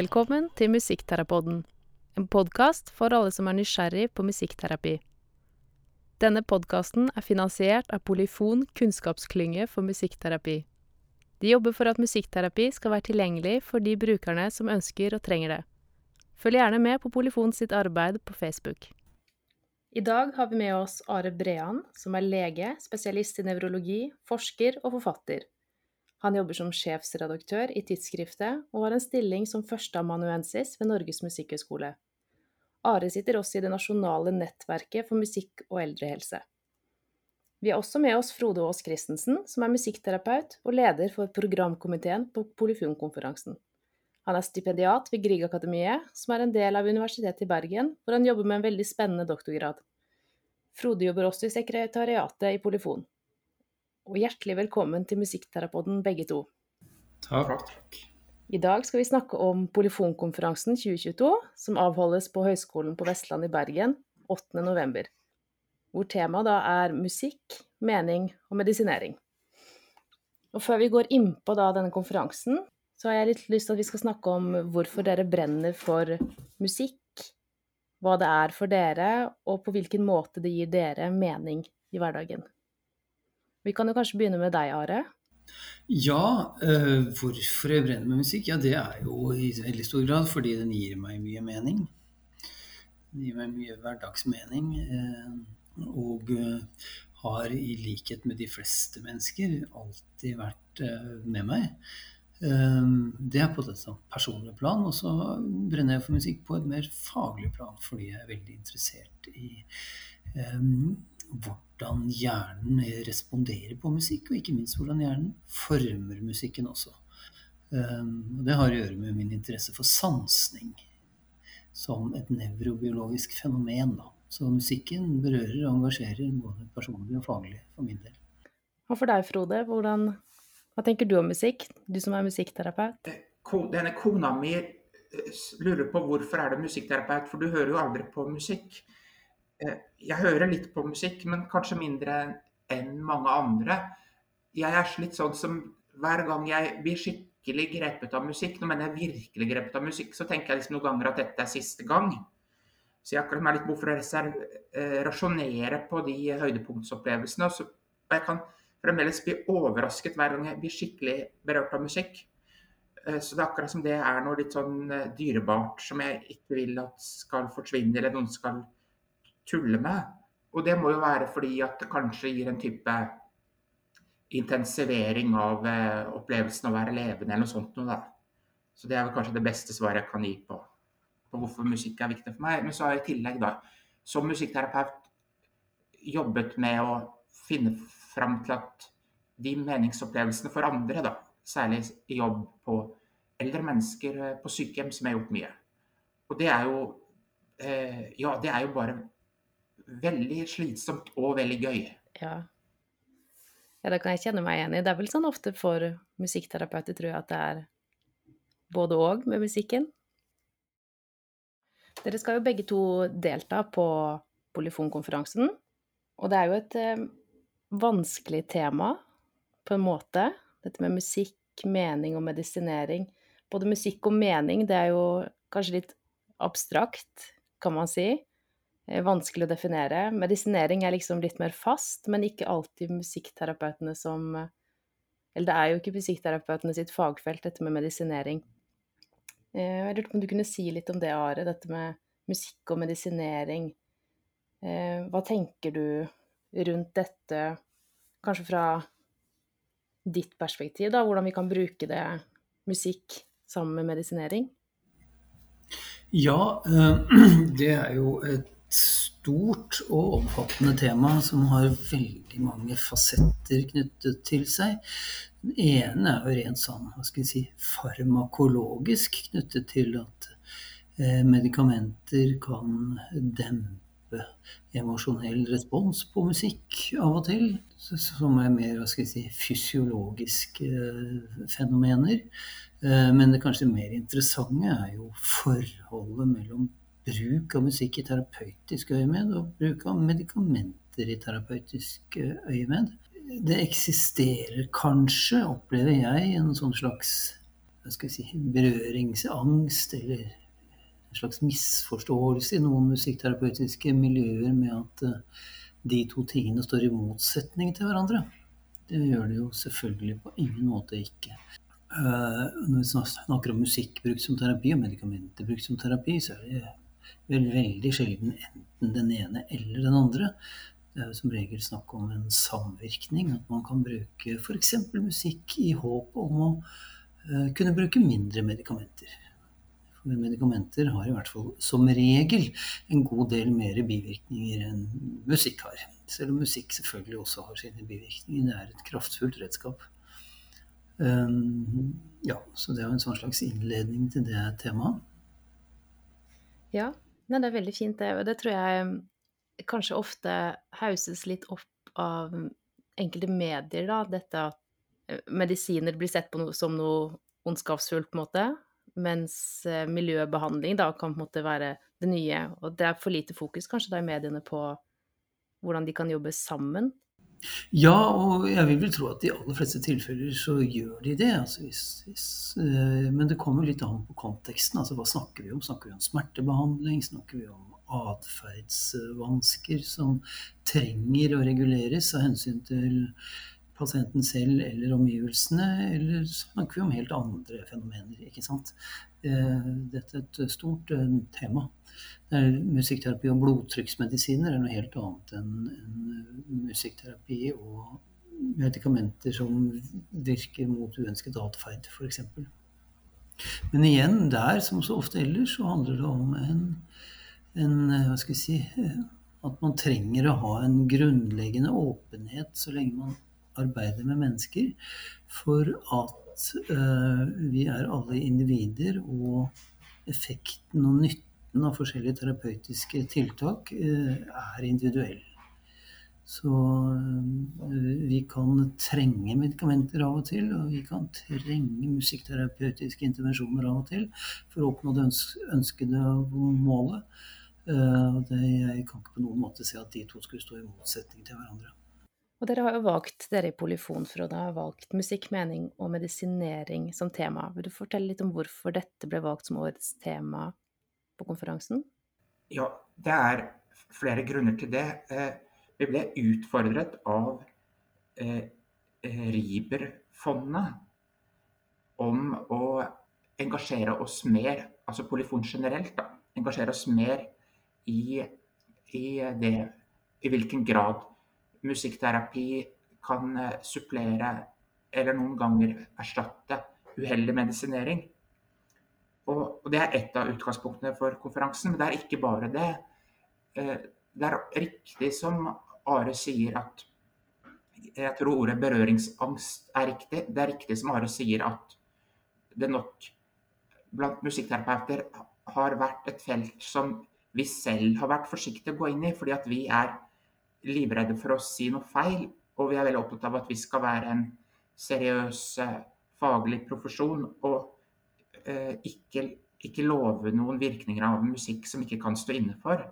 Velkommen til Musikkterapoden, en podkast for alle som er nysgjerrig på musikkterapi. Denne podkasten er finansiert av Polyfon kunnskapsklynge for musikkterapi. De jobber for at musikkterapi skal være tilgjengelig for de brukerne som ønsker og trenger det. Følg gjerne med på Polyfon sitt arbeid på Facebook. I dag har vi med oss Are Brean, som er lege, spesialist i nevrologi, forsker og forfatter. Han jobber som sjefsredaktør i tidsskriftet, og har en stilling som førsteamanuensis ved Norges musikkhøgskole. Are sitter også i det nasjonale nettverket for musikk og eldrehelse. Vi har også med oss Frode Aas Christensen, som er musikkterapeut og leder for programkomiteen på Polyfunkonferansen. Han er stipendiat ved Griegakademiet, som er en del av Universitetet i Bergen, hvor han jobber med en veldig spennende doktorgrad. Frode jobber også i sekretariatet i Polyfon og hjertelig velkommen til Musikkterapoden begge to. Takk. I dag skal vi snakke om Polyfonkonferansen 2022, som avholdes på Høgskolen på Vestland i Bergen 8.11. Hvor temaet da er musikk, mening og medisinering. Og før vi går inn på denne konferansen, så har jeg litt lyst til at vi skal snakke om hvorfor dere brenner for musikk, hva det er for dere, og på hvilken måte det gir dere mening i hverdagen. Vi kan jo kanskje begynne med deg, Are. Ja, uh, hvorfor jeg brenner med musikk? Ja, det er jo i veldig stor grad fordi den gir meg mye mening. Den gir meg mye hverdagsmening. Uh, og uh, har i likhet med de fleste mennesker alltid vært med meg. Det er på et personlig plan, og så brenner jeg for musikk på et mer faglig plan fordi jeg er veldig interessert i um, hvordan hjernen responderer på musikk, og ikke minst hvordan hjernen former musikken også. Um, det har å gjøre med min interesse for sansning som et nevrobiologisk fenomen. Da. Så musikken berører og engasjerer både personlig og faglig for min del. Og for deg, Frode, hvordan, hva tenker du om musikk, du som er musikkterapeut? Denne kona mi eh, lurer på hvorfor er du musikkterapeut, for du hører jo aldri på musikk. Eh, jeg hører litt på musikk, men kanskje mindre enn mange andre. Jeg er litt sånn som hver gang jeg blir skikkelig grepet av musikk, nå mener jeg virkelig grepet av musikk, så tenker jeg liksom noen ganger at dette er siste gang. Så jeg akkurat meg litt behov for å eh, rasjonere på de høydepunktsopplevelsene. Og jeg kan fremdeles bli overrasket hver gang jeg blir skikkelig berørt av musikk. Eh, så det er akkurat som det er noe litt sånn dyrebart som jeg ikke vil at skal forsvinne, eller noen skal tulle med. Og det må jo være fordi at det kanskje gir en type intensivering av eh, opplevelsen av å være levende eller noe sånt noe, da. Så det er vel kanskje det beste svaret jeg kan gi på, på hvorfor musikk er viktig for meg. Men så har jeg i tillegg, da, som musikkterapeut, jobbet med å finne fram til at de meningsopplevelsene for andre, da, særlig i jobb på eldre mennesker eh, på sykehjem, som jeg har gjort mye. Og det er jo eh, Ja, det er jo bare veldig slitsomt og veldig gøy. Ja. ja, det kan jeg kjenne meg igjen i. Det er vel sånn ofte for musikkterapeuter, tror jeg, at det er både og med musikken. Dere skal jo begge to delta på Polyfonkonferansen. Og det er jo et eh, vanskelig tema, på en måte. Dette med musikk, mening og medisinering. Både musikk og mening, det er jo kanskje litt abstrakt, kan man si. Eh, vanskelig å definere. Medisinering er liksom litt mer fast, men ikke alltid musikkterapeutene som Eller det er jo ikke musikkterapeutene sitt fagfelt, dette med medisinering. Eh, jeg lurte på om du kunne si litt om det, Are, dette med musikk og medisinering. Eh, hva tenker du rundt dette, kanskje fra ditt perspektiv, da, hvordan vi kan bruke det, musikk sammen med medisinering? Ja, det er jo et stort og omfattende tema som har veldig mange fasetter knyttet til seg. Den ene er jo rent sånn, hva skal vi si, farmakologisk knyttet til at eh, medikamenter kan dempe emosjonell respons på musikk av og til. Som er mer hva skal si, fysiologiske eh, fenomener. Eh, men det kanskje mer interessante er jo forholdet mellom bruk av musikk i terapeutisk øyemed og bruk av medikamenter i terapeutisk eh, øyemed. Det eksisterer kanskje, opplever jeg, en sånn slags si, berøringsangst eller en slags misforståelse i noen musikkterapeutiske miljøer med at uh, de to tingene står i motsetning til hverandre. Det gjør det jo selvfølgelig på ingen måte ikke. Uh, når vi snakker om musikkbruk som terapi og medikamenter brukt som terapi, så er det vel veldig sjelden enten den ene eller den andre. Det er jo som regel snakk om en samvirkning. At man kan bruke f.eks. musikk i håp om å uh, kunne bruke mindre medikamenter. For medikamenter har i hvert fall som regel en god del mer bivirkninger enn musikk har. Selv om musikk selvfølgelig også har sine bivirkninger. Det er et kraftfullt redskap. Um, ja, så det er jo en sånn slags innledning til det temaet. Ja, nei, det er veldig fint det. Og det tror jeg kanskje ofte hauses litt opp av enkelte medier, da. Dette at eh, medisiner blir sett på noe, som noe ondskapsfullt, på en måte mens eh, miljøbehandling da kan på en måte være det nye. Og det er for lite fokus kanskje da i mediene på hvordan de kan jobbe sammen. Ja, og jeg vil vel tro at i aller fleste tilfeller så gjør de det. Altså hvis, hvis, uh, men det kommer litt an på konteksten. Altså hva snakker vi om? Snakker vi om smertebehandling? Snakker vi om atferdsvansker som trenger å reguleres av hensyn til pasienten selv eller omgivelsene, eller snakker vi om helt andre fenomener? ikke sant? Eh, dette er et stort eh, tema. Musikkterapi og blodtrykksmedisiner er noe helt annet enn musikkterapi og medikamenter som virker mot uønsket atferd, f.eks. Men igjen, der som så ofte ellers, så handler det om en, en hva skal vi si, at man trenger å ha en grunnleggende åpenhet så lenge man arbeider med mennesker for at uh, vi er alle individer, og effekten og nytten av forskjellige terapeutiske tiltak uh, er individuell. Så uh, vi kan trenge medikamenter av og til, og vi kan trenge musikkterapeutiske intervensjoner av og til for å oppnå det ønskede målet. Det, jeg kan ikke på noen måte se at de to skulle stå i motsetning til hverandre. Og dere har jo valgt, dere i Polyfonfrådet har valgt musikk, mening og medisinering som tema. Vil du fortelle litt om hvorfor dette ble valgt som årets tema på konferansen? Ja, det er flere grunner til det. Eh, vi ble utfordret av eh, Riber-fondet om å engasjere oss mer, altså Polyfon generelt, da, engasjere oss mer i, i det i hvilken grad musikkterapi kan eh, supplere eller noen ganger erstatte uheldig medisinering. Og, Det er ett av utgangspunktene for konferansen, men det er ikke bare det. Eh, det er riktig som Are sier at Jeg tror ordet berøringsangst er riktig. Det er riktig som Are sier at det nok blant musikkterapeuter har vært et felt som vi selv har vært forsiktige å gå inn i, fordi at vi er livredde for å si noe feil. Og vi er veldig opptatt av at vi skal være en seriøs eh, faglig profesjon. Og eh, ikke, ikke, love noen virkninger av musikk som ikke kan stå inne for.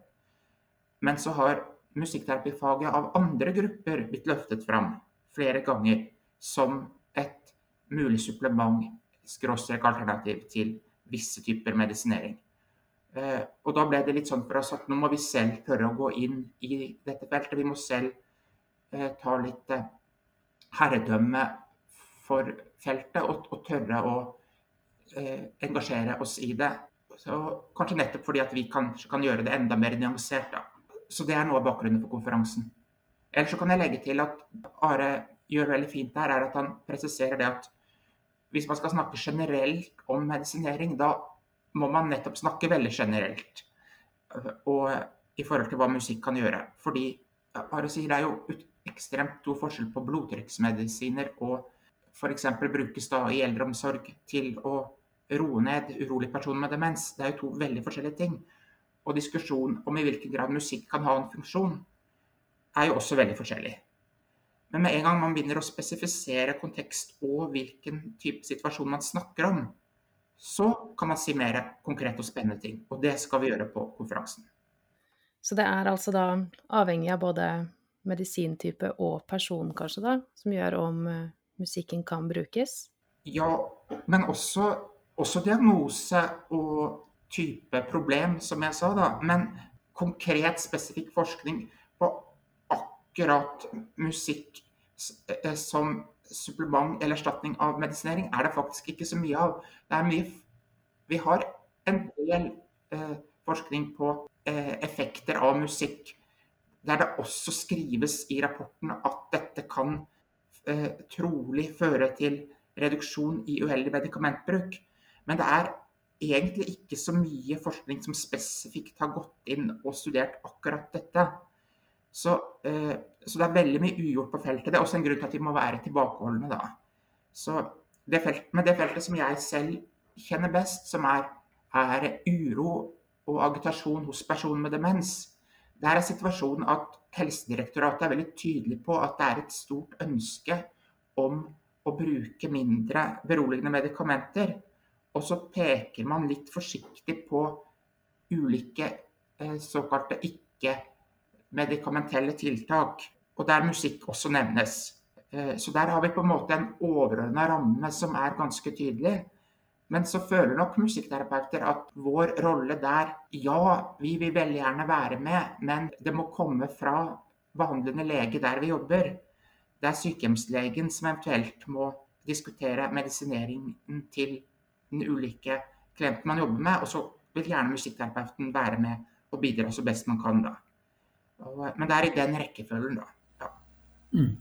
Men så har musikkterapifaget av andre grupper blitt løftet fram flere ganger som et mulig supplement, skråstrek alternativ, til visse typer medisinering. Eh, og da ble det litt sånn for oss at nå må vi selv tørre å gå inn i dette feltet. Vi må selv eh, ta litt eh, herredømme for feltet og, og tørre å engasjere oss i det. Så, kanskje nettopp fordi at vi kan, kan gjøre det enda mer nyansert. Da. Så det er noe av bakgrunnen for konferansen. Ellers så kan jeg legge til at Are gjør veldig fint der, er at han presiserer det at hvis man skal snakke generelt om medisinering, da må man nettopp snakke veldig generelt og i forhold til hva musikk kan gjøre. Fordi bare si, det er jo ekstremt stor forskjell på blodtrykksmedisiner og f.eks. brukes da i eldreomsorg til å roe ned urolig person med demens. Det er jo to veldig forskjellige ting. Og diskusjon om i hvilken grad musikk kan ha en funksjon, er jo også veldig forskjellig. Men med en gang man begynner å spesifisere kontekst og hvilken type situasjon man snakker om, så kan man si mer konkrete og spennende ting. Og det skal vi gjøre på konferansen. Så det er altså da avhengig av både medisintype og person, kanskje, da, som gjør om eh, musikken kan brukes? ja, men også, også diagnose og type problem, som jeg sa, da. Men konkret, spesifikk forskning på akkurat musikk eh, som supplement eller erstatning av medisinering er det faktisk ikke så mye av. Det er mye Vi har en del eh, forskning på eh, effekter av musikk, der det også skrives i rapporten at dette kan eh, trolig føre til reduksjon i uheldig medikamentbruk. Men det er egentlig ikke så mye forskning som spesifikt har gått inn og studert akkurat dette. Så, eh, så, det er veldig mye ugjort på feltet. Det er også en grunn til at vi må være tilbakeholdne da. Så det feltet, men det feltet som jeg selv kjenner best, som er, er uro og agitasjon hos personer med demens, der er situasjonen at Helsedirektoratet er veldig tydelig på at det er et stort ønske om å bruke mindre beroligende medikamenter. Og så peker man litt forsiktig på ulike eh, såkalte ikke-medikamentelle tiltak. Og der musikk også nevnes. Eh, så der har vi på en måte en overordna ramme som er ganske tydelig. Men så føler nok musikkterapeuter at vår rolle der Ja, vi vil veldig gjerne være med, men det må komme fra behandlende lege der vi jobber. Det er sykehjemslegen som eventuelt må diskutere medisineringen til den ulike klienten man jobber med. Og så vil gjerne musikkterapeuten være med og bidra så best man kan, da. Men det er i den rekkefølgen, da. Ja. Mm.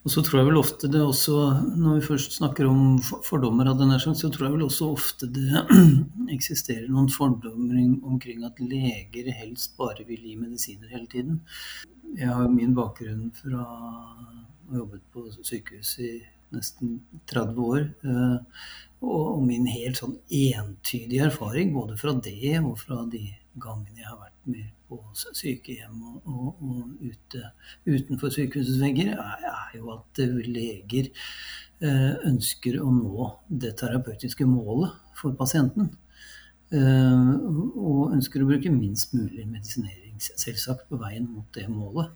Og så tror jeg vel ofte det også, når vi først snakker om fordommer, av denne, så tror jeg vel også ofte det eksisterer noen fordommer omkring at leger helst bare vil gi medisiner hele tiden. Jeg har min bakgrunn fra å ha jobbet på sykehus i nesten 30 år. Eh, og min helt sånn entydige erfaring, både fra det og fra de gangene jeg har vært med på sykehjem og, og, og ute, utenfor sykehusets vegger, er, er, jo at leger eh, ønsker å nå det terapeutiske målet for pasienten. Eh, og ønsker å bruke minst mulig medisinering, selvsagt, på veien mot det målet.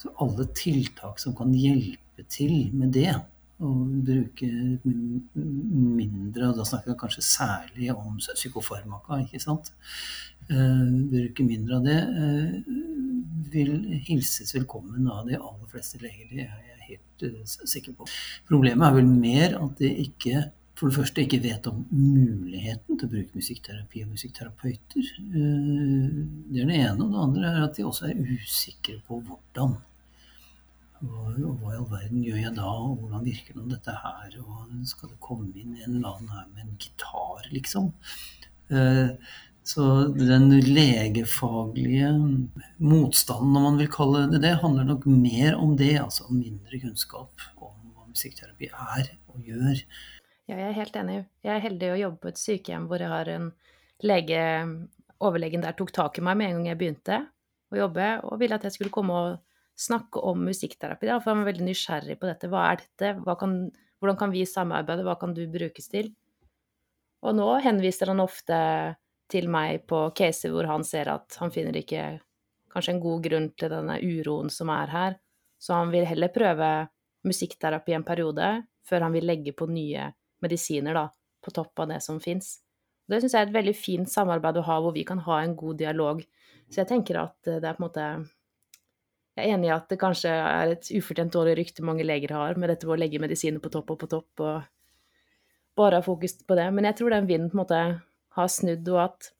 Så alle tiltak som kan hjelpe til med det, og bruke mindre, og da snakker jeg kanskje særlig om psykofarmaka, ikke sant. Uh, bruke mindre av det uh, vil hilses velkommen av de aller fleste leger. Det er jeg helt uh, sikker på. Problemet er vel mer at de ikke for det første ikke vet om muligheten til å bruke musikkterapi og musikkterapeuter. Det er det ene. Og det andre er at de også er usikre på hvordan. Og, hva i all verden gjør jeg da, og hvordan virker nå dette her? Og skal det komme inn en eller annen her med en gitar, liksom? Eh, så den legefaglige motstanden, om man vil kalle det det, handler nok mer om det. Altså mindre kunnskap om hva musikkterapi er og gjør. Ja, jeg er helt enig. Jeg er heldig å jobbe på et sykehjem hvor jeg har en lege Overlegen der tok tak i meg med en gang jeg begynte å jobbe, og ville at jeg skulle komme og snakke om musikkterapi, da, for han var veldig nysgjerrig på dette. Hva er dette? Hva kan, hvordan kan vi samarbeide? Hva kan du brukes til? Og nå henviser han ofte til meg på caser hvor han ser at han finner ikke kanskje en god grunn til denne uroen som er her, så han vil heller prøve musikkterapi en periode før han vil legge på nye medisiner da, på topp av det som fins. Det syns jeg er et veldig fint samarbeid å ha, hvor vi kan ha en god dialog. Så jeg tenker at det er på en måte jeg er enig i at det kanskje er et ufortjent dårlig rykte mange leger har med dette med å legge medisiner på topp og på topp og bare ha fokus på det. Men jeg tror den vinden på en måte har snudd, og at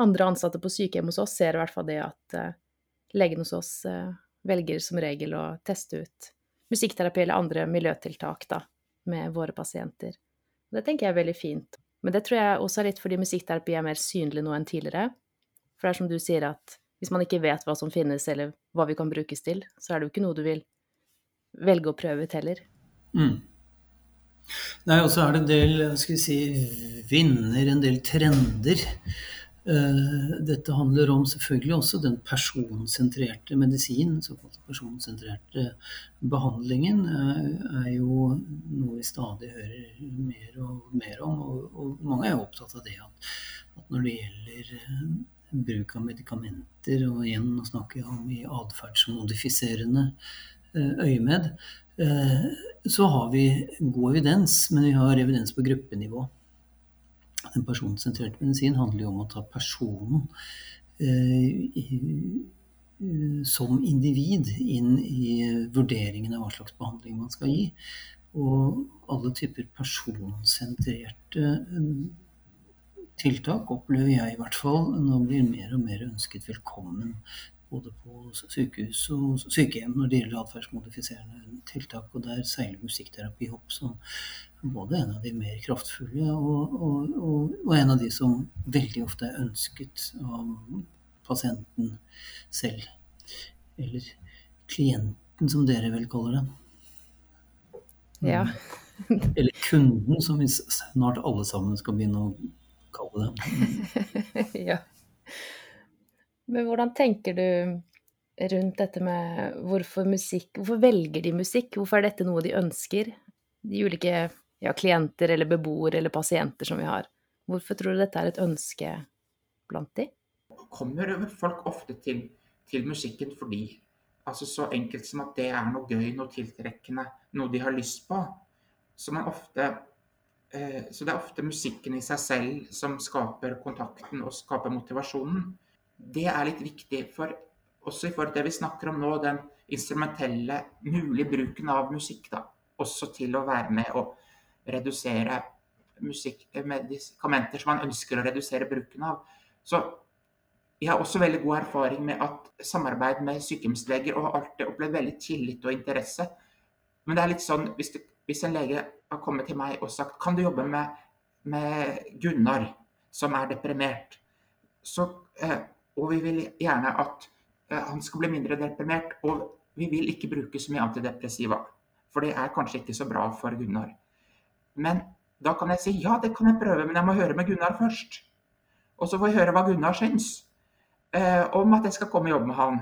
andre ansatte på sykehjem hos oss ser i hvert fall det at uh, hos oss uh, velger som regel å teste ut musikkterapi eller andre miljøtiltak da, med våre pasienter. Det tenker jeg er veldig fint. Men det tror jeg også er litt fordi musikkterapi er mer synlig nå enn tidligere. For det er som du sier at hvis man ikke vet hva som finnes, eller hva vi kan brukes til, så er det jo ikke noe du vil velge å prøve ut heller. Mm. Nei, og så er det en del skal vi si, vinner, en del trender. Uh, dette handler om selvfølgelig også den personsentrerte medisin, såkalt personsentrerte behandlingen, uh, er jo noe vi stadig hører mer og mer om. Og, mange er jo opptatt av det at, når det gjelder bruk av medikamenter, og igjen snakker jeg om i atferdsmodifiserende øyemed, så har vi god evidens, men vi har evidens på gruppenivå. Den personsentrerte medisin handler jo om å ta personen som individ inn i vurderingen av hva slags behandling man skal gi. Og alle typer personsentrerte tiltak opplever jeg i hvert fall nå blir mer og mer ønsket velkommen. Både på sykehus og sykehjem når det gjelder atferdsmodifiserende tiltak. Og der seiler musikkterapi opp som både en av de mer kraftfulle og, og, og, og en av de som veldig ofte er ønsket av pasienten selv. Eller klienten, som dere vel kaller det. Ja. Eller kunden, som vi snart alle sammen skal begynne å kalle det. ja. Men hvordan tenker du rundt dette med hvorfor musikk Hvorfor velger de musikk? Hvorfor er dette noe de ønsker? De ulike ja, klienter eller beboere eller pasienter som vi har. Hvorfor tror du dette er et ønske blant de? Kommer folk ofte til, til musikken fordi altså Så enkelt som at det er noe gøy, noe tiltrekkende, noe de har lyst på. Så, man ofte, så det er ofte musikken i seg selv som skaper kontakten og skaper motivasjonen. Det er litt viktig, for også i forhold til det vi snakker om nå, den instrumentelle, mulige bruken av musikk, da, også til å være med å redusere musikk, medikamenter som man ønsker å redusere bruken av. Så jeg har også veldig god erfaring med at samarbeid med sykehjemsleger og har alltid opplevd veldig tillit og interesse. Men det er litt sånn hvis, det, hvis en lege har kommet til meg og sagt kan du jobbe med, med Gunnar som er deprimert, så, eh, og vi vil gjerne at eh, han skal bli mindre deprimert, og vi vil ikke bruke så mye antidepressiva, for det er kanskje ikke så bra for Gunnar. Men da kan jeg si ja, det kan jeg prøve, men jeg må høre med Gunnar først. Og så får jeg høre hva Gunnar syns eh, om at jeg skal komme og jobbe med han.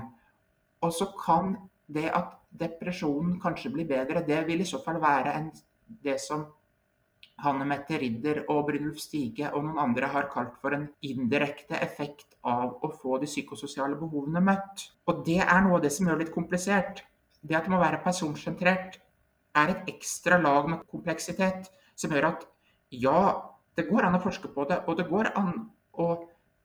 Og så kan det at depresjonen kanskje blir bedre, det vil i så fall være en, det som Hanne Mette Ridder og Brynulf Stige og noen andre har kalt for en indirekte effekt av å få de psykososiale behovene møtt. Og det er noe av det som gjør det litt komplisert. Det at det må være personsentrert, er et ekstra lag med kompleksitet som gjør at ja, det går an å forske på det, og det går an å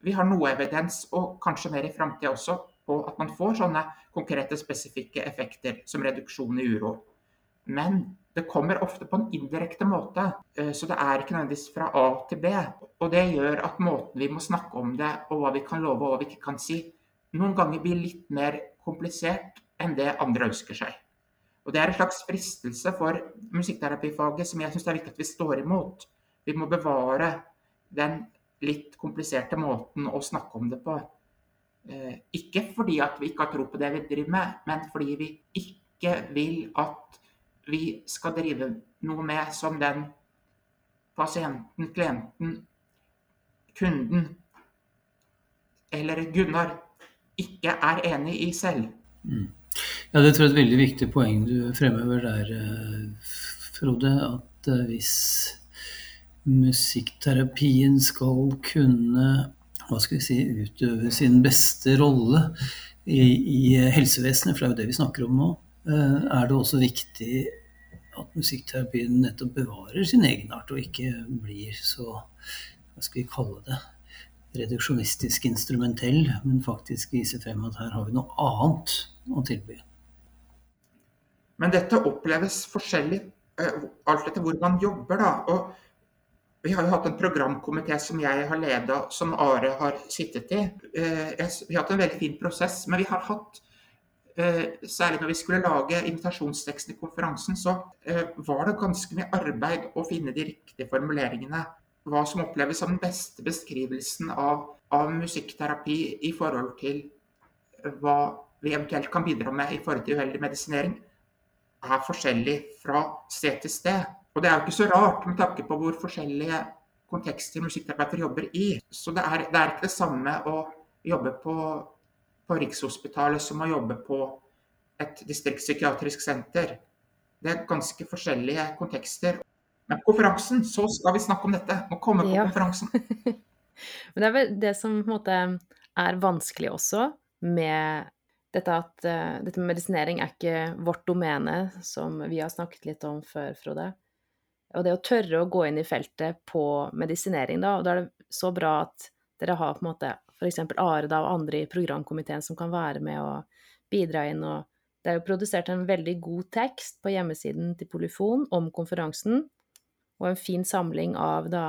vi har noe evidens, og kanskje mer i framtida også, på at man får sånne konkrete, spesifikke effekter som reduksjon i uro. Men det kommer ofte på en indirekte måte, eh, så det er ikke nødvendigvis fra A til B. Og det gjør at måten vi må snakke om det, og hva vi kan love og hva vi ikke kan si, noen ganger blir litt mer komplisert enn det andre ønsker seg. Og Det er en slags fristelse for musikkterapifaget som jeg syns er viktig at vi står imot. Vi må bevare den litt kompliserte måten å snakke om det på. Eh, ikke fordi at vi ikke har tro på det vi driver med, men fordi vi ikke vil at vi skal drive noe med som den pasienten, klienten, kunden eller Gunnar ikke er enig i selv. Mm. Ja, Det tror jeg er et veldig viktig poeng du fremhever der, eh, Frode. At eh, hvis musikkterapien skal kunne hva skal vi si, utøve sin beste rolle i, i, helsevesenet, for det er jo det vi snakker om nå, eh, er det også viktig at musikkterapien nettopp bevarer sin egenart, og ikke blir så hva skal vi kalle det reduksjonistisk instrumentell, men faktisk viser frem at her har vi noe annet å tilby. Men dette oppleves forskjellig eh, alt etter hvor man jobber. da, og vi har jo hatt en programkomité som jeg har leda, som Are har sittet i. Eh, vi har hatt en veldig fin prosess, men vi har hatt eh, Særlig når vi skulle lage invitasjonsteksten i konferansen, så eh, var det ganske mye arbeid å finne de riktige formuleringene. Hva som oppleves som den beste beskrivelsen av, av musikkterapi i forhold til hva vi eventuelt kan bidra med i forhold til uheldig medisinering, er forskjellig fra sted til sted. Og det er jo ikke så rart med tanke på hvor forskjellige kontekster musikkterapeuter jobber i. Så det er, det er, ikke det samme å jobbe på, på Rikshospitalet som å jobbe på et distriktspsykiatrisk senter. Det er ganske forskjellige kontekster. Men på konferansen så skal vi snakke om dette. Må komme på ja. konferansen. Men det er vel det som på en måte er vanskelig også med dette at uh, dette med medisinering er ikke vårt domene, som vi har snakket litt om før, Frode. Og det å tørre å gå inn i feltet på medisinering, da, og da er det så bra at dere har på en måte f.eks. Are da, og andre i programkomiteen som kan være med og bidra inn. og Det er jo produsert en veldig god tekst på hjemmesiden til Polyfon om konferansen, og en fin samling av da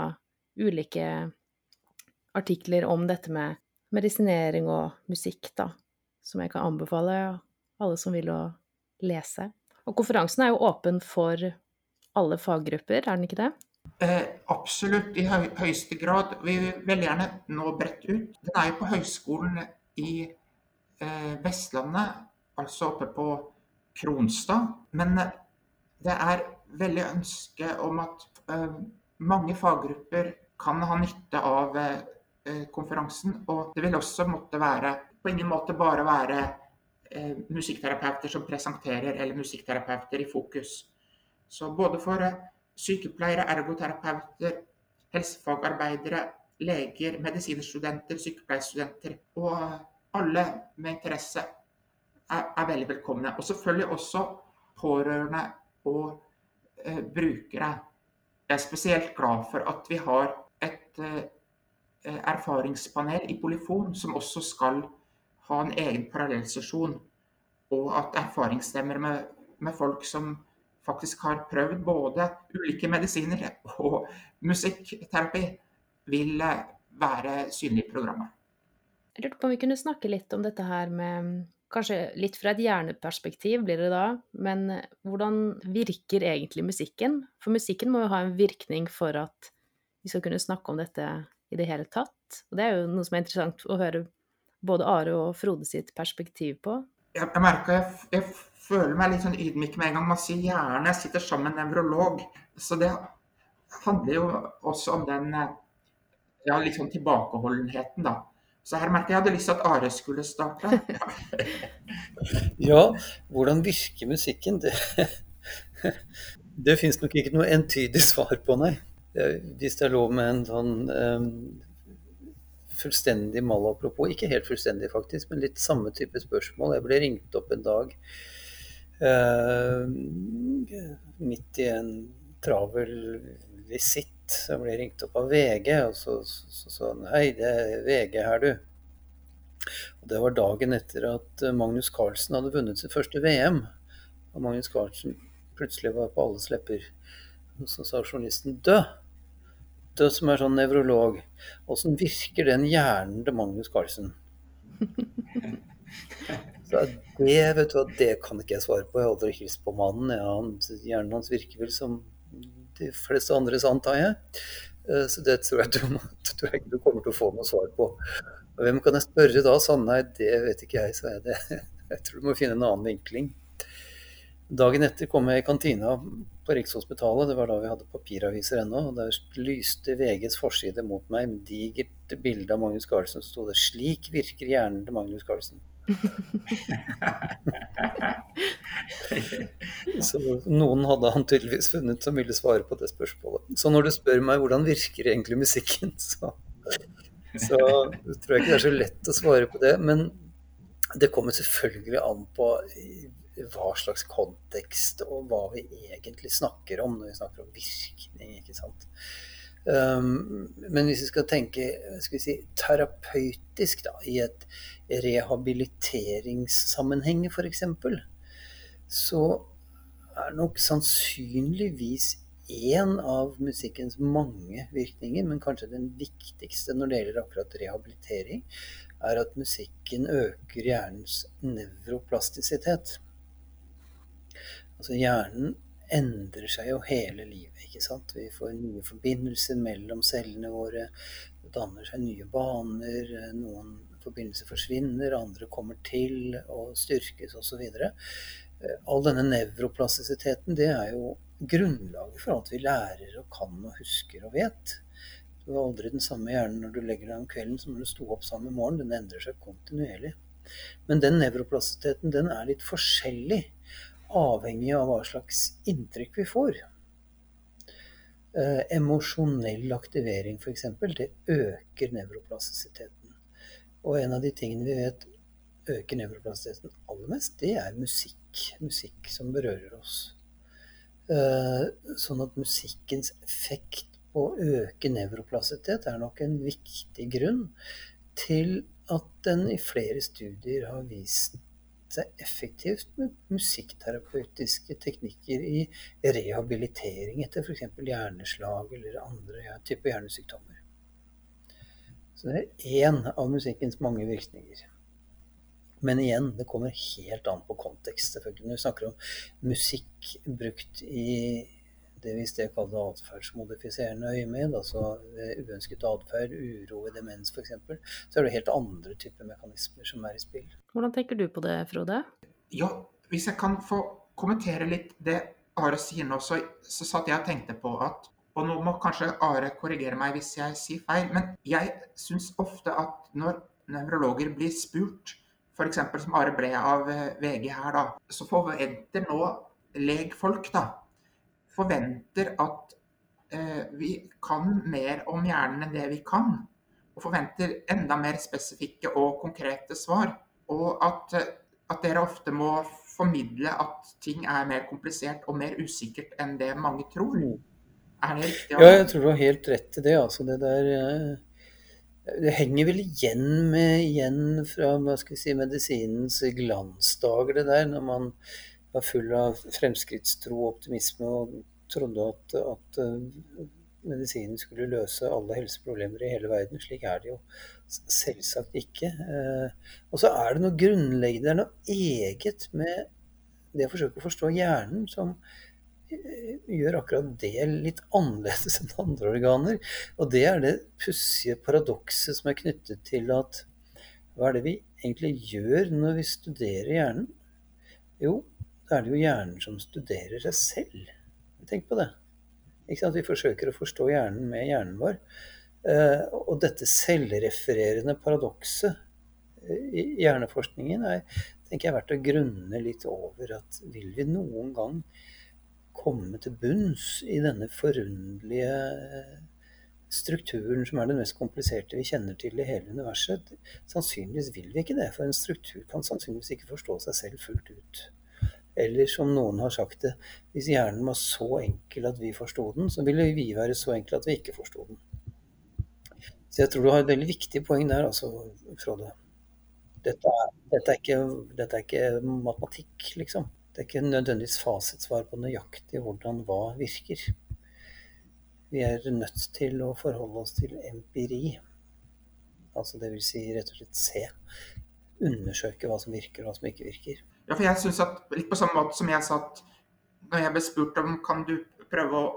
ulike artikler om dette med medisinering og musikk, da, som jeg kan anbefale alle som vil å lese. Og konferansen er jo åpen for alle faggrupper, er den ikke det? Eh, absolutt, i høy, høyeste grad. Vi vil gjerne nå bredt ut. Den er jo på Høgskolen i eh, Vestlandet, altså oppe på Kronstad. Men eh, det er veldig ønske om at eh, mange faggrupper kan ha nytte av eh, eh, konferansen. Og det vil også måtte være på ingen måte bare være musikkterapeuter som presenterer, eller musikkterapeuter i fokus. Så både for sykepleiere, ergoterapeuter, helsefagarbeidere, leger, medisinstudenter, sykepleierstudenter og alle med interesse er, er, veldig velkomne. Og selvfølgelig også pårørende og eh, brukere. Jeg er spesielt glad for at vi har et eh, erfaringspanel i Polyfon som også skal ha en egen parallellsesjon. Og at erfaringsstemmer med, med folk som faktisk har prøvd både ulike medisiner og musikkterapi, vil eh, være synlig i programmet. Jeg lurte på om vi kunne snakke litt om dette her med Kanskje litt fra et hjerneperspektiv blir det da, men eh, hvordan virker egentlig musikken? For musikken må jo ha en virkning for at vi skal kunne snakke om dette i det hele tatt. Og det er jo noe som er interessant å høre både Are og Frode sitt perspektiv på. Jeg, jeg merker jeg, jeg føler meg litt sånn ydmyk med en gang man sier gjerne sitter sammen med en nevrolog. Så det handler jo også om den ja, litt sånn tilbakeholdenheten, da. Så her merker jeg jeg hadde lyst til at Are skulle starte. ja, hvordan virker musikken? Det, det fins nok ikke noe entydig svar på, nei. Hvis det er lov med en sånn um, fullstendig malapropos, ikke helt fullstendig faktisk, men litt samme type spørsmål. Jeg ble ringt opp en dag midt i en travel visitt. Så jeg ble ringt opp av VG, og så sa han hei, det er VG her, du. Og Det var dagen etter at Magnus Carlsen hadde vunnet sitt første VM. Og Magnus Carlsen plutselig var på alles lepper. Og så sa journalisten død. Død som er sånn nevrolog. Åssen virker den hjernen til Magnus Carlsen? Så det, vet du, det kan ikke jeg svare på. Jeg har aldri hilst på mannen. Ja, han, hjernen hans virker vel som de fleste andres, antar jeg. Eh, så det tror jeg, du, tror jeg ikke du kommer til å få noe svar på. Hvem kan jeg spørre da? Nei, det vet ikke jeg, sa jeg. Det. Jeg tror du må finne en annen vinkling. Dagen etter kom jeg i kantina på Rikshospitalet, det var da vi hadde papiraviser ennå. og Der lyste VGs forside mot meg med digert bilde av Magnus Carlsen. Så sto det 'Slik virker hjernen til Magnus Carlsen'. så noen hadde han tydeligvis funnet som ville svare på det spørsmålet. Så når du spør meg hvordan virker egentlig musikken, så, så tror jeg ikke det er så lett å svare på det. Men det kommer selvfølgelig an på hva slags kontekst og hva vi egentlig snakker om når vi snakker om virkning. ikke sant? Um, men hvis vi skal tenke skal vi si, terapeutisk da, i et rehabiliteringssammenheng f.eks., så er nok sannsynligvis én av musikkens mange virkninger, men kanskje den viktigste når det gjelder akkurat rehabilitering, er at musikken øker hjernens nevroplastisitet. Altså hjernen endrer seg jo hele livet. ikke sant? Vi får nye forbindelser mellom cellene våre. Det danner seg nye baner. Noen forbindelser forsvinner, andre kommer til og styrkes osv. Eh, all denne nevroplastisiteten det er jo grunnlaget for alt vi lærer og kan og husker og vet. Du har aldri den samme hjernen når du legger deg om kvelden som når du sto opp sammen morgen. Den endrer seg kontinuerlig. Men den nevroplastisiteten den er litt forskjellig avhengig av hva slags inntrykk vi får. Eh, emosjonell aktivering f.eks. det øker nevroplastisiteten. Og en av de tingene vi vet øker nevroplastisiteten aller mest, det er musikk. Musikk som berører oss. Eh, sånn at musikkens effekt på å øke nevroplastisitet er nok en viktig grunn til at den i flere studier har vist seg effektivt med musikkterapeutiske teknikker i rehabilitering etter f.eks. hjerneslag eller andre typer hjernesykdommer. Så det er én av musikkens mange virkninger. Men igjen, det kommer helt an på kontekst. selvfølgelig. Når vi snakker om musikk brukt i det vi sted kaller atferdsmodifiserende øyemed, altså uønsket atferd, uro i demens f.eks., så er det helt andre typer mekanismer som er i spill. Hvordan tenker du på det, Frode? Ja, hvis jeg kan få kommentere litt det Are sier nå, så, så satt jeg og tenkte på at Og nå må kanskje Are korrigere meg hvis jeg sier feil, men jeg syns ofte at når nevrologer blir spurt f.eks. som Are ble av eh, VG her, da, så forventer nå legfolk da, forventer at eh, vi kan mer om hjernen enn det vi kan. Og forventer enda mer spesifikke og konkrete svar. Og at, eh, at dere ofte må formidle at ting er mer komplisert og mer usikkert enn det mange tror. Er det riktig? Ja, jeg tror du har helt rett i det. Altså, det der eh, det henger vel igjen, med, igjen fra hva skal vi si, medisinens glansdager, det der, når man var full av fremskrittstro og optimisme og trodde at, at uh, medisinen skulle løse alle helseproblemer i hele verden. Slik er det jo selvsagt ikke. Uh, og så er det noe grunnleggende, det er noe eget med det å forsøke å forstå hjernen som gjør akkurat det litt annerledes enn andre organer. Og det er det pussige paradokset som er knyttet til at hva er det vi egentlig gjør når vi studerer hjernen? Jo, da er det jo hjernen som studerer seg selv. Tenk på det. Ikke sant? Vi forsøker å forstå hjernen med hjernen vår. Eh, og dette selvrefererende paradokset i hjerneforskningen er tenker jeg, verdt å grunne litt over. at Vil vi noen gang komme til bunns i denne forunderlige strukturen som er den mest kompliserte vi kjenner til i hele universet. Sannsynligvis vil vi ikke det, for en struktur kan sannsynligvis ikke forstå seg selv fullt ut. Eller som noen har sagt det, hvis hjernen var så enkel at vi forsto den, så ville vi være så enkle at vi ikke forsto den. Så jeg tror du har et veldig viktig poeng der, altså, Frode. Dette er, dette er, ikke, dette er ikke matematikk, liksom. Det er ikke nødvendigvis fasitsvar på nøyaktig hvordan hva virker. Vi er nødt til å forholde oss til empiri. Altså vil si rett og slett se. Undersøke hva som virker og hva som ikke virker. Ja, for jeg synes at litt på samme måte som jeg sa at når jeg ble spurt om kan du prøve å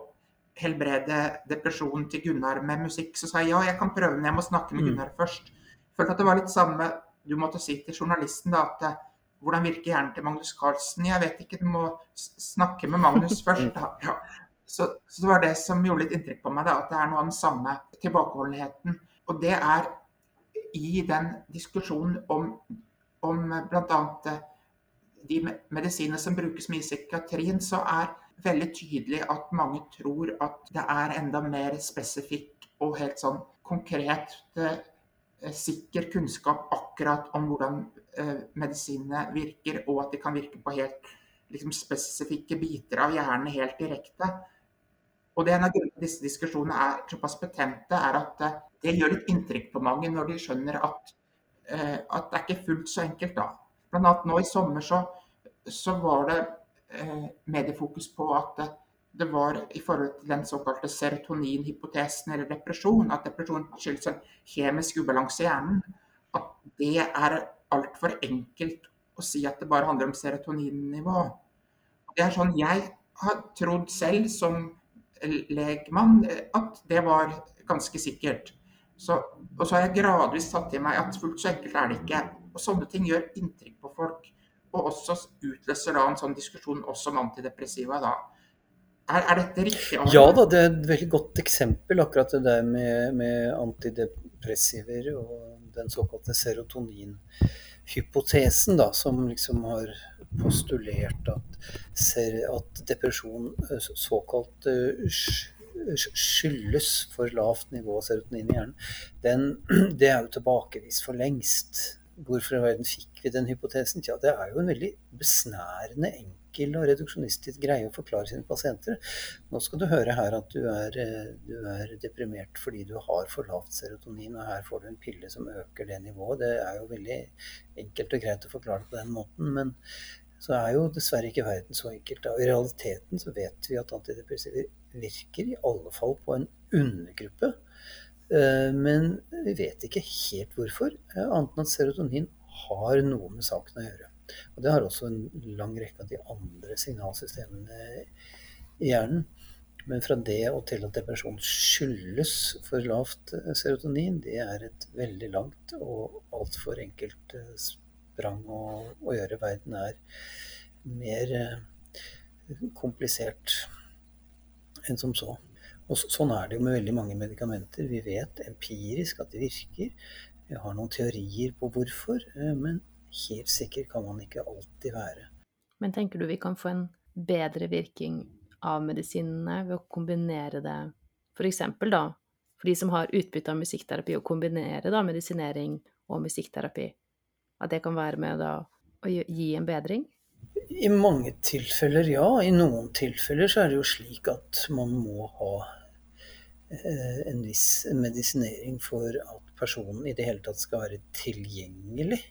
helbrede depresjonen til Gunnar med musikk, så sa jeg ja, jeg kan prøve, men jeg må snakke med mm. Gunnar først. Følte at det var litt samme du måtte si til journalisten da, at hvordan virker hjernen til Magnus Carlsen? Jeg vet ikke, du må snakke med Magnus først. Da. Ja. Så, så, det var det som gjorde litt inntrykk på meg, da, at det er noe av den samme tilbakeholdenheten. Og det er i den diskusjonen om, om bl.a. Eh, de medisinene som brukes mye i psykiatrien, så er veldig tydelig at mange tror at det er enda mer spesifikk og helt sånn konkret eh, sikker kunnskap akkurat om hvordan eh, medisinene virker, og at de kan virke på helt liksom, spesifikke biter av hjernen helt direkte. Og det En av grunnene til disse diskusjonene er såpass betente, er at eh, det gjør litt inntrykk på mange når de skjønner at, at det er ikke fullt så enkelt. da. Blant annet nå i sommer så, så var det mediefokus på at det var i forhold til den såkalte serotoninhypotesen eller depresjon, at depresjon skyldes en kjemisk ubalanse i hjernen, at det er altfor enkelt å si at det bare handler om serotoninnivå. Det er sånn jeg har trodd selv som legmann at det var ganske sikkert. Så, og så har jeg gradvis tatt til meg at fullt så enkelt er det ikke. Og sånne ting gjør inntrykk på folk. Og også utløser da en sånn diskusjon også om antidepressiva. da. Er, er, dette riktig? Arne? Ja da, det er et veldig godt eksempel, akkurat det der med, med antidepressiver og den såkalte serotoninhypotesen, da, som liksom har postulert at, at depresjon såkalt skyldes for lavt nivå av serotonin i hjernen, den, det er jo tilbakevist for lengst. Hvorfor i verden fikk vi den hypotesen? Tja, det er jo en veldig besnærende, enkel og reduksjonistisk greie å forklare sine pasienter. Nå skal du høre her at du er, eh, du er, deprimert fordi du har for lavt serotonin, og her får du en pille som øker det nivået. Det er jo veldig enkelt og greit å forklare det på den måten. men så er jo dessverre ikke verden så enkelt. I realiteten så vet vi at antidepressiver virker i alle fall på en undergruppe men vi vet ikke helt hvorfor, eh, annet enn at serotonin har noe med saken å gjøre. Og det har også en lang rekke av de andre signalsystemene i hjernen. Men fra det og til at depresjon skyldes for lavt eh, serotonin, det er et veldig langt og altfor enkelt sprang å, å, gjøre. Verden er mer komplisert enn som så. Og sånn er det jo med veldig mange medikamenter. Vi vet empirisk at det virker. Vi har noen teorier på hvorfor, eh, men helt sikker kan man ikke alltid være. Men tenker du vi kan få en bedre virking av medisinene ved å kombinere det f.eks. da, for de som har utbytte av musikkterapi, å kombinere da medisinering og musikkterapi? At det kan være med da å gi en bedring? I mange tilfeller, ja. I noen tilfeller så er det jo slik at man må ha Eh, en viss medisinering for at personen i det hele tatt skal være tilgjengelig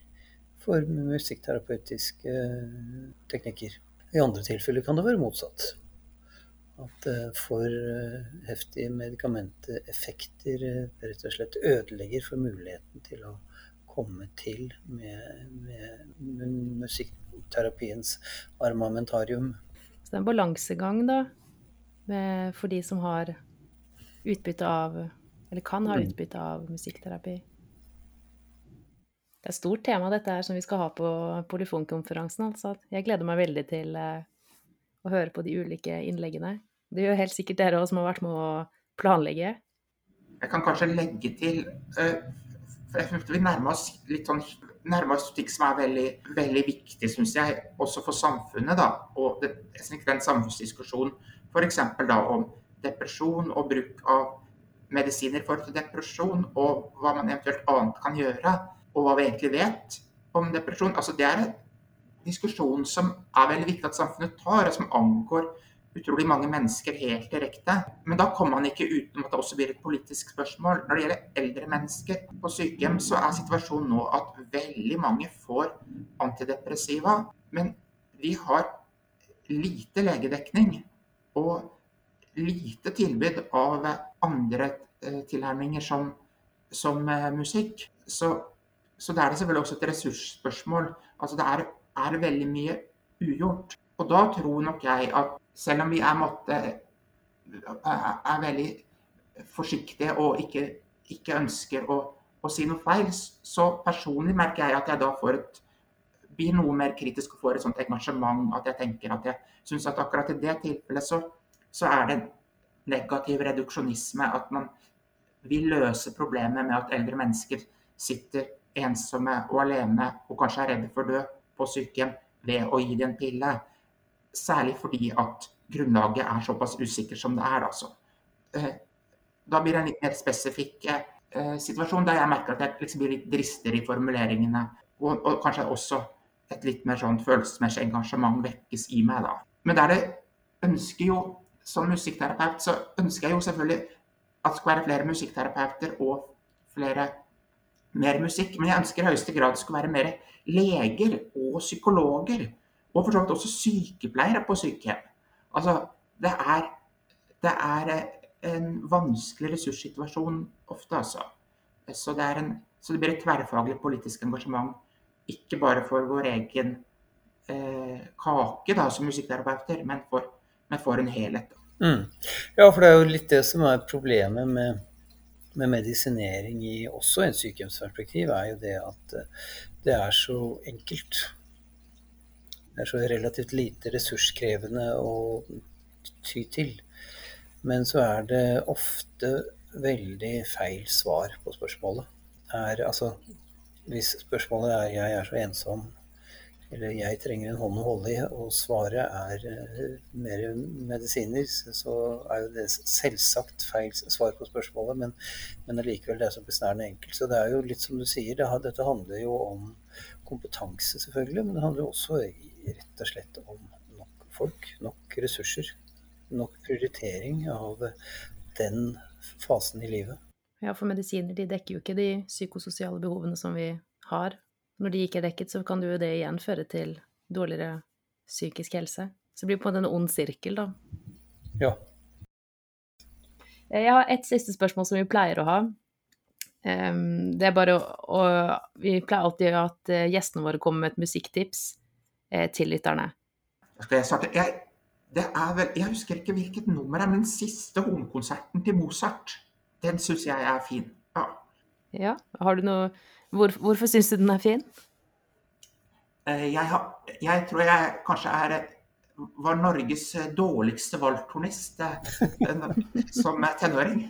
for musikkterapeutiske eh, teknikker. I andre tilfeller kan det være motsatt. At eh, for heftige medikamenteffekter rett og slett ødelegger for muligheten til å komme til med, med musikkterapiens armamentarium. Så det er en balansegang, da, for de som har utbytte av Eller kan ha mm. utbytte av musikkterapi. Det er et stort tema, dette her, som vi skal ha på Polyfonkonferansen. Altså. Jeg gleder meg veldig til uh, å høre på de ulike innleggene. Det gjør helt sikkert dere òg, som har vært med å planlegge. Jeg kan kanskje legge til uh, jeg Vi nærma oss litt sånn nærmer oss ting som er veldig, veldig viktig, syns jeg, også for samfunnet. da, Og det, den samfunnsdiskusjonen f.eks. da om depresjon og bruk av medisiner for depresjon, og hva man eventuelt annet kan gjøre, og hva vi egentlig vet om depresjon. Altså, det er en diskusjon som er veldig viktig at samfunnet tar, og som angår utrolig mange mennesker helt direkte. Men da kommer man ikke utenom at det også blir et politisk spørsmål. Når det gjelder eldre mennesker på sykehjem, så er situasjonen nå at veldig mange får antidepressiva. Men vi har lite legedekning. Og lite tilbud av andre eh, tilnærminger som, som eh, musikk. Så, så det er selvfølgelig også et ressursspørsmål. Altså det er, er, veldig mye ugjort. Og da tror nok jeg at selv om vi er, måtte, er, veldig forsiktige og ikke, ikke ønsker å, å, si noe feil, så personlig merker jeg at jeg da får et blir noe mer kritisk og får et sånt engasjement at jeg tenker at jeg syns at akkurat i det tilfellet så så er det negativ reduksjonisme. At man vil løse problemet med at eldre mennesker sitter ensomme og alene og kanskje er redde for å dø på sykehjem ved å gi dem en pille. Særlig fordi at grunnlaget er såpass usikkert som det er. Altså. Eh, da blir det en litt mer spesifikk eh, situasjon der jeg merker at jeg liksom blir litt dristigere i formuleringene. Og, og, kanskje også et litt mer sånn følelsesmessig engasjement vekkes i meg. da. Men der det ønsker jo som musikkterapeut så ønsker jeg jo selvfølgelig at det skal være flere musikkterapeuter og flere mer musikk. Men jeg ønsker i høyeste grad det skal være mer leger og psykologer. Og for så vidt også sykepleiere på sykehjem. Altså, det er, det er en vanskelig ressurssituasjon ofte, altså. Så det, en, så det blir et tverrfaglig politisk engasjement. Ikke bare for vår egen eh, kake da, som musikkterapeuter, men men for, en helhet. Mm. Ja, for det er jo litt det som er problemet med, med medisinering i også en sykehjemsperspektiv, er jo det at eh, det er så enkelt. Er så relativt lite ressurskrevende å ty til. Men så er det ofte veldig feil svar på spørsmålet. Er, altså, hvis spørsmålet er 'jeg er så ensom', eller jeg trenger en hånd å holde i, og svaret er uh, mer medisiner, så, er jo det selvsagt feil svar på spørsmålet, men, men allikevel det er så besnærende enkelt. Så det er jo litt som du sier, det, dette handler jo om kompetanse, selvfølgelig, men det handler også rett og slett om nok folk, nok ressurser, nok prioritering av den fasen i livet. Ja, for medisiner de dekker jo ikke de psykososiale behovene som vi har når de ikke er dekket, så kan jo det igjen føre til dårligere psykisk helse. Så det blir på en måte en ond sirkel, da. Ja. Eh, jeg har et siste spørsmål som vi pleier å ha. Det er bare å, Vi pleier alltid at eh, gjestene våre kommer med et musikktips til lytterne. Skal jeg starte? Jeg, det vel, jeg husker ikke hvilket nummer det er, men siste hornkonserten til Mozart, den syns jeg er fin. Ja. ja. Har du noe hvor, hvorfor syns du den er fin? Eh, jeg, har, jeg, tror jeg kanskje er var Norges dårligste valgtornist eh, som tenåring.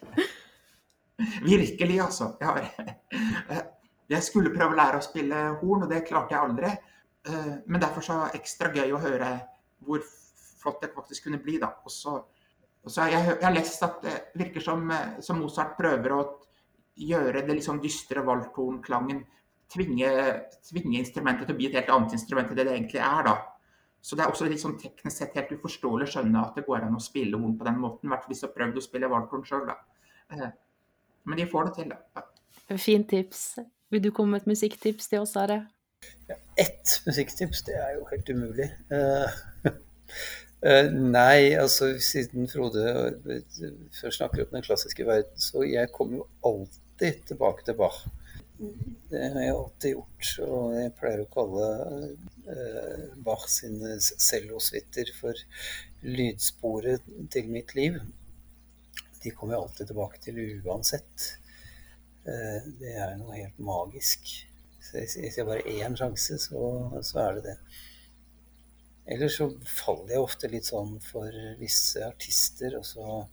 Virkelig, altså. Jeg, har, jeg, skulle prøve å lære å spille horn, og det klarte jeg aldri. Eh, men derfor så er det ekstra gøy å høre hvor flott det faktisk kunne bli. da. Og så, jeg, jeg, har lest at det virker som, som Mozart prøver å gjøre det liksom dystre valgtonklangen tvinge, tvinge, instrumentet til å bli et helt annet instrument enn det det egentlig er. da. Så det er også litt sånn teknisk sett helt uforståelig å skjønne at det går an å spille horn på den måten. I hvert fall hvis du har prøvd å spille valgtorn sjøl, da. Eh, men de får det til, da. Fint tips. Vil du komme med et musikktips til oss, Are? Ja, ett musikktips, det er jo helt umulig. Uh, uh, nei, altså siden Frode først snakker om den klassiske verden, så jeg kommer jo alltid tilbake til Bach. Det har jeg alltid gjort. Og jeg pleier å kalle uh, Bach sine cellosuiter for lydsporet til mitt liv. De kommer jeg alltid tilbake til uansett. Uh, det er noe helt magisk. Hvis jeg bare én sjanse, så, så er det det. Ellers så faller jeg ofte litt sånn for visse artister, og så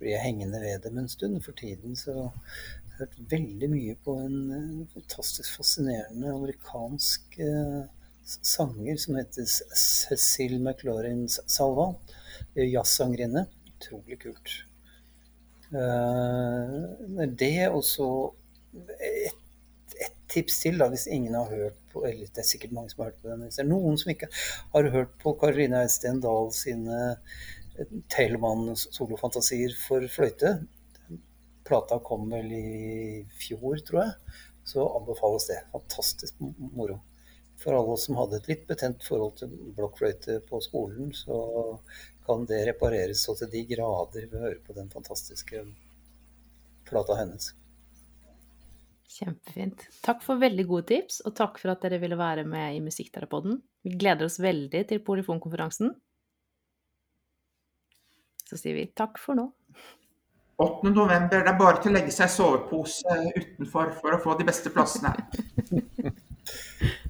blir jeg hengende ved dem en stund. For tiden så har jeg hørt veldig mye på en fantastisk fascinerende amerikansk eh, sanger som heter Cecil McLaurin Salvan. Jazzsangerinne. Utrolig kult. Uh, det og så et, et, tips til, da, hvis ingen har hørt på eller Det er sikkert mange som har hørt på den. Hvis det er noen som ikke har hørt på Karoline Eidsten Dahl sine Telemann-solofantasier for fløyte, Plata kom vel i fjor, tror jeg. Så anbefales det. Fantastisk moro. For alle oss som hadde et litt betent forhold til blokkfløyte på skolen, så kan det repareres så til de grader ved å høre på den fantastiske plata hennes. Kjempefint. Takk for veldig gode tips, og takk for at dere ville være med i Musikkterapoden. Vi gleder oss veldig til Polifonkonferansen. Så sier vi takk for nå. 8. november. Det er bare til å legge seg i sovepose utenfor for å få de beste plassene.